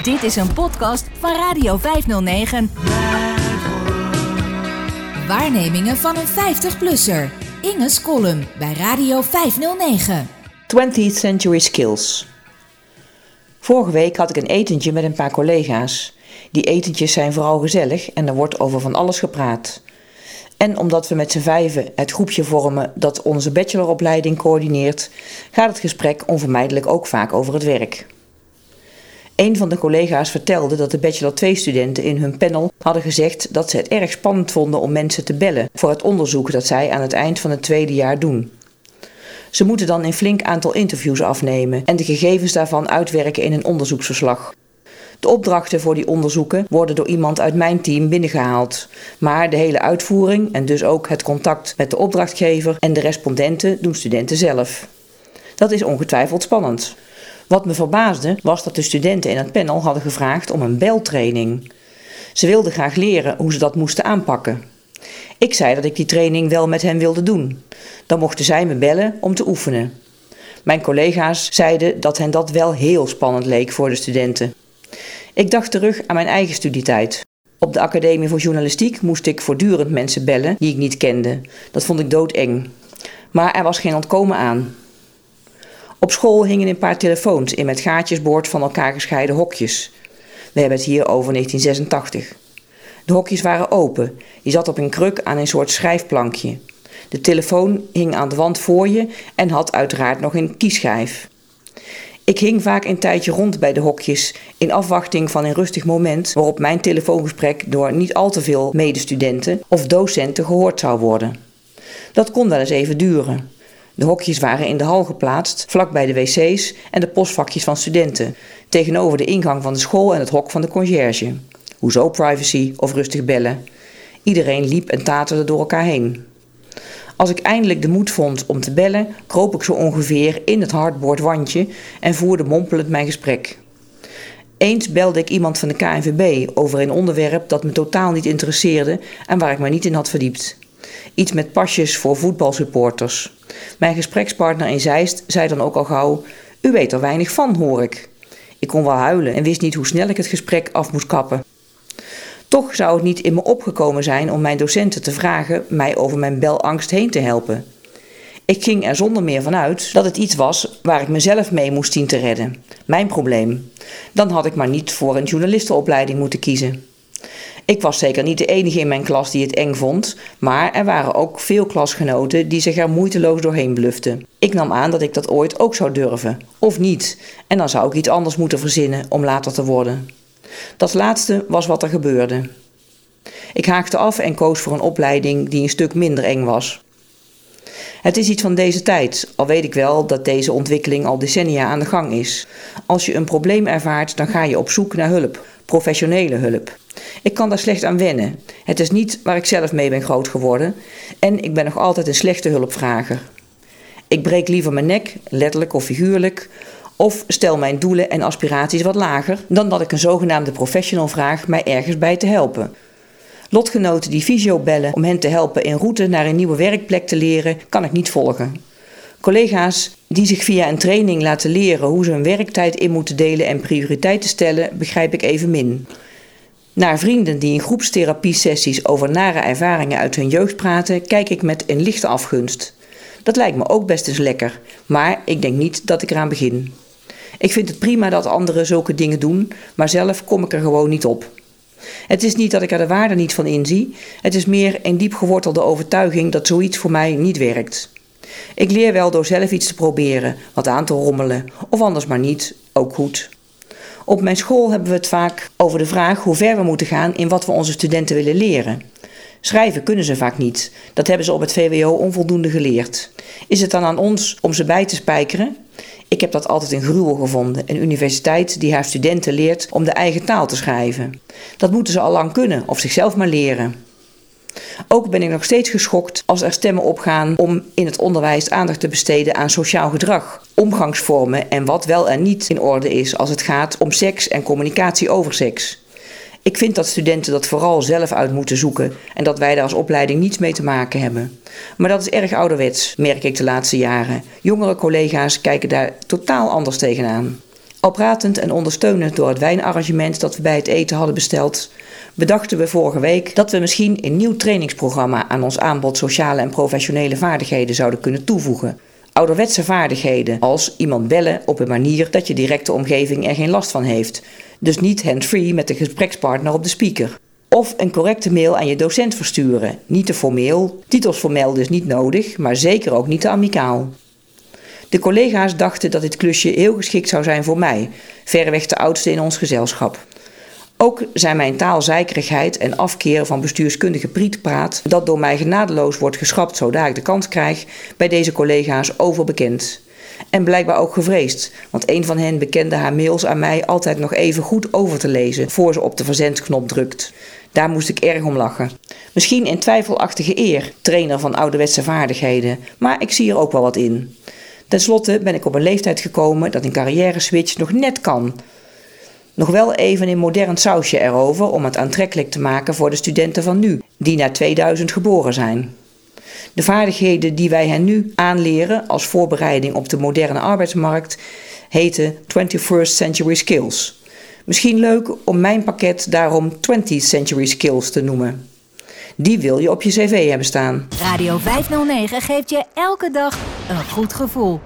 Dit is een podcast van Radio 509. Waarnemingen van een 50-plusser. Inge's column bij Radio 509. 20th Century Skills. Vorige week had ik een etentje met een paar collega's. Die etentjes zijn vooral gezellig en er wordt over van alles gepraat. En omdat we met z'n vijven het groepje vormen dat onze bacheloropleiding coördineert, gaat het gesprek onvermijdelijk ook vaak over het werk. Een van de collega's vertelde dat de Bachelor 2 studenten in hun panel hadden gezegd dat ze het erg spannend vonden om mensen te bellen voor het onderzoek dat zij aan het eind van het tweede jaar doen. Ze moeten dan een flink aantal interviews afnemen en de gegevens daarvan uitwerken in een onderzoeksverslag. De opdrachten voor die onderzoeken worden door iemand uit mijn team binnengehaald. Maar de hele uitvoering en dus ook het contact met de opdrachtgever en de respondenten doen studenten zelf. Dat is ongetwijfeld spannend. Wat me verbaasde was dat de studenten in het panel hadden gevraagd om een beltraining. Ze wilden graag leren hoe ze dat moesten aanpakken. Ik zei dat ik die training wel met hen wilde doen. Dan mochten zij me bellen om te oefenen. Mijn collega's zeiden dat hen dat wel heel spannend leek voor de studenten. Ik dacht terug aan mijn eigen studietijd. Op de Academie voor Journalistiek moest ik voortdurend mensen bellen die ik niet kende. Dat vond ik doodeng. Maar er was geen ontkomen aan. Op school hingen een paar telefoons in met gaatjesboord van elkaar gescheiden hokjes. We hebben het hier over 1986. De hokjes waren open. Je zat op een kruk aan een soort schrijfplankje. De telefoon hing aan de wand voor je en had uiteraard nog een kieschijf. Ik hing vaak een tijdje rond bij de hokjes in afwachting van een rustig moment waarop mijn telefoongesprek door niet al te veel medestudenten of docenten gehoord zou worden. Dat kon wel eens even duren. De hokjes waren in de hal geplaatst, vlak bij de wc's en de postvakjes van studenten, tegenover de ingang van de school en het hok van de conciërge. Hoezo privacy of rustig bellen? Iedereen liep en taterde door elkaar heen. Als ik eindelijk de moed vond om te bellen, kroop ik zo ongeveer in het hardboardwandje en voerde mompelend mijn gesprek. Eens belde ik iemand van de KNVB over een onderwerp dat me totaal niet interesseerde en waar ik me niet in had verdiept. Iets met pasjes voor voetbalsupporters. Mijn gesprekspartner in Zeist zei dan ook al gauw: U weet er weinig van, hoor ik. Ik kon wel huilen en wist niet hoe snel ik het gesprek af moest kappen. Toch zou het niet in me opgekomen zijn om mijn docenten te vragen mij over mijn belangst heen te helpen. Ik ging er zonder meer van uit dat het iets was waar ik mezelf mee moest zien te redden. Mijn probleem. Dan had ik maar niet voor een journalistenopleiding moeten kiezen. Ik was zeker niet de enige in mijn klas die het eng vond, maar er waren ook veel klasgenoten die zich er moeiteloos doorheen bluften. Ik nam aan dat ik dat ooit ook zou durven, of niet, en dan zou ik iets anders moeten verzinnen om later te worden. Dat laatste was wat er gebeurde. Ik haakte af en koos voor een opleiding die een stuk minder eng was. Het is iets van deze tijd, al weet ik wel dat deze ontwikkeling al decennia aan de gang is. Als je een probleem ervaart, dan ga je op zoek naar hulp, professionele hulp. Ik kan daar slecht aan wennen. Het is niet waar ik zelf mee ben groot geworden en ik ben nog altijd een slechte hulpvrager. Ik breek liever mijn nek, letterlijk of figuurlijk, of stel mijn doelen en aspiraties wat lager dan dat ik een zogenaamde professional vraag mij ergens bij te helpen. Lotgenoten die visio bellen om hen te helpen in route naar een nieuwe werkplek te leren, kan ik niet volgen. Collega's die zich via een training laten leren hoe ze hun werktijd in moeten delen en prioriteiten stellen, begrijp ik evenmin. Naar vrienden die in groepstherapie-sessies over nare ervaringen uit hun jeugd praten, kijk ik met een lichte afgunst. Dat lijkt me ook best eens lekker, maar ik denk niet dat ik eraan begin. Ik vind het prima dat anderen zulke dingen doen, maar zelf kom ik er gewoon niet op. Het is niet dat ik er de waarde niet van inzie, het is meer een diep gewortelde overtuiging dat zoiets voor mij niet werkt. Ik leer wel door zelf iets te proberen, wat aan te rommelen, of anders maar niet, ook goed. Op mijn school hebben we het vaak over de vraag hoe ver we moeten gaan in wat we onze studenten willen leren. Schrijven kunnen ze vaak niet. Dat hebben ze op het VWO onvoldoende geleerd. Is het dan aan ons om ze bij te spijkeren? Ik heb dat altijd een gruwel gevonden. Een universiteit die haar studenten leert om de eigen taal te schrijven. Dat moeten ze al lang kunnen of zichzelf maar leren. Ook ben ik nog steeds geschokt als er stemmen opgaan om in het onderwijs aandacht te besteden aan sociaal gedrag, omgangsvormen en wat wel en niet in orde is als het gaat om seks en communicatie over seks. Ik vind dat studenten dat vooral zelf uit moeten zoeken en dat wij daar als opleiding niets mee te maken hebben. Maar dat is erg ouderwets, merk ik de laatste jaren. Jongere collega's kijken daar totaal anders tegenaan. Al pratend en ondersteunend door het wijnarrangement dat we bij het eten hadden besteld, bedachten we vorige week dat we misschien een nieuw trainingsprogramma aan ons aanbod sociale en professionele vaardigheden zouden kunnen toevoegen. Ouderwetse vaardigheden als iemand bellen op een manier dat je directe omgeving er geen last van heeft. Dus niet hand-free met de gesprekspartner op de speaker. Of een correcte mail aan je docent versturen. Niet te formeel, titels formeel dus niet nodig, maar zeker ook niet te amicaal. De collega's dachten dat dit klusje heel geschikt zou zijn voor mij, verreweg de oudste in ons gezelschap. Ook zijn mijn taalzeikerigheid en afkeer van bestuurskundige prietpraat, dat door mij genadeloos wordt geschrapt zodra ik de kans krijg, bij deze collega's overbekend. En blijkbaar ook gevreesd, want een van hen bekende haar mails aan mij altijd nog even goed over te lezen voor ze op de verzendknop drukt. Daar moest ik erg om lachen. Misschien in twijfelachtige eer, trainer van ouderwetse vaardigheden, maar ik zie er ook wel wat in. Ten slotte ben ik op een leeftijd gekomen dat een carrière switch nog net kan. Nog wel even een modern sausje erover om het aantrekkelijk te maken voor de studenten van nu, die na 2000 geboren zijn. De vaardigheden die wij hen nu aanleren als voorbereiding op de moderne arbeidsmarkt heten 21st Century Skills. Misschien leuk om mijn pakket daarom 20th Century Skills te noemen. Die wil je op je cv hebben staan. Radio 509 geeft je elke dag een goed gevoel.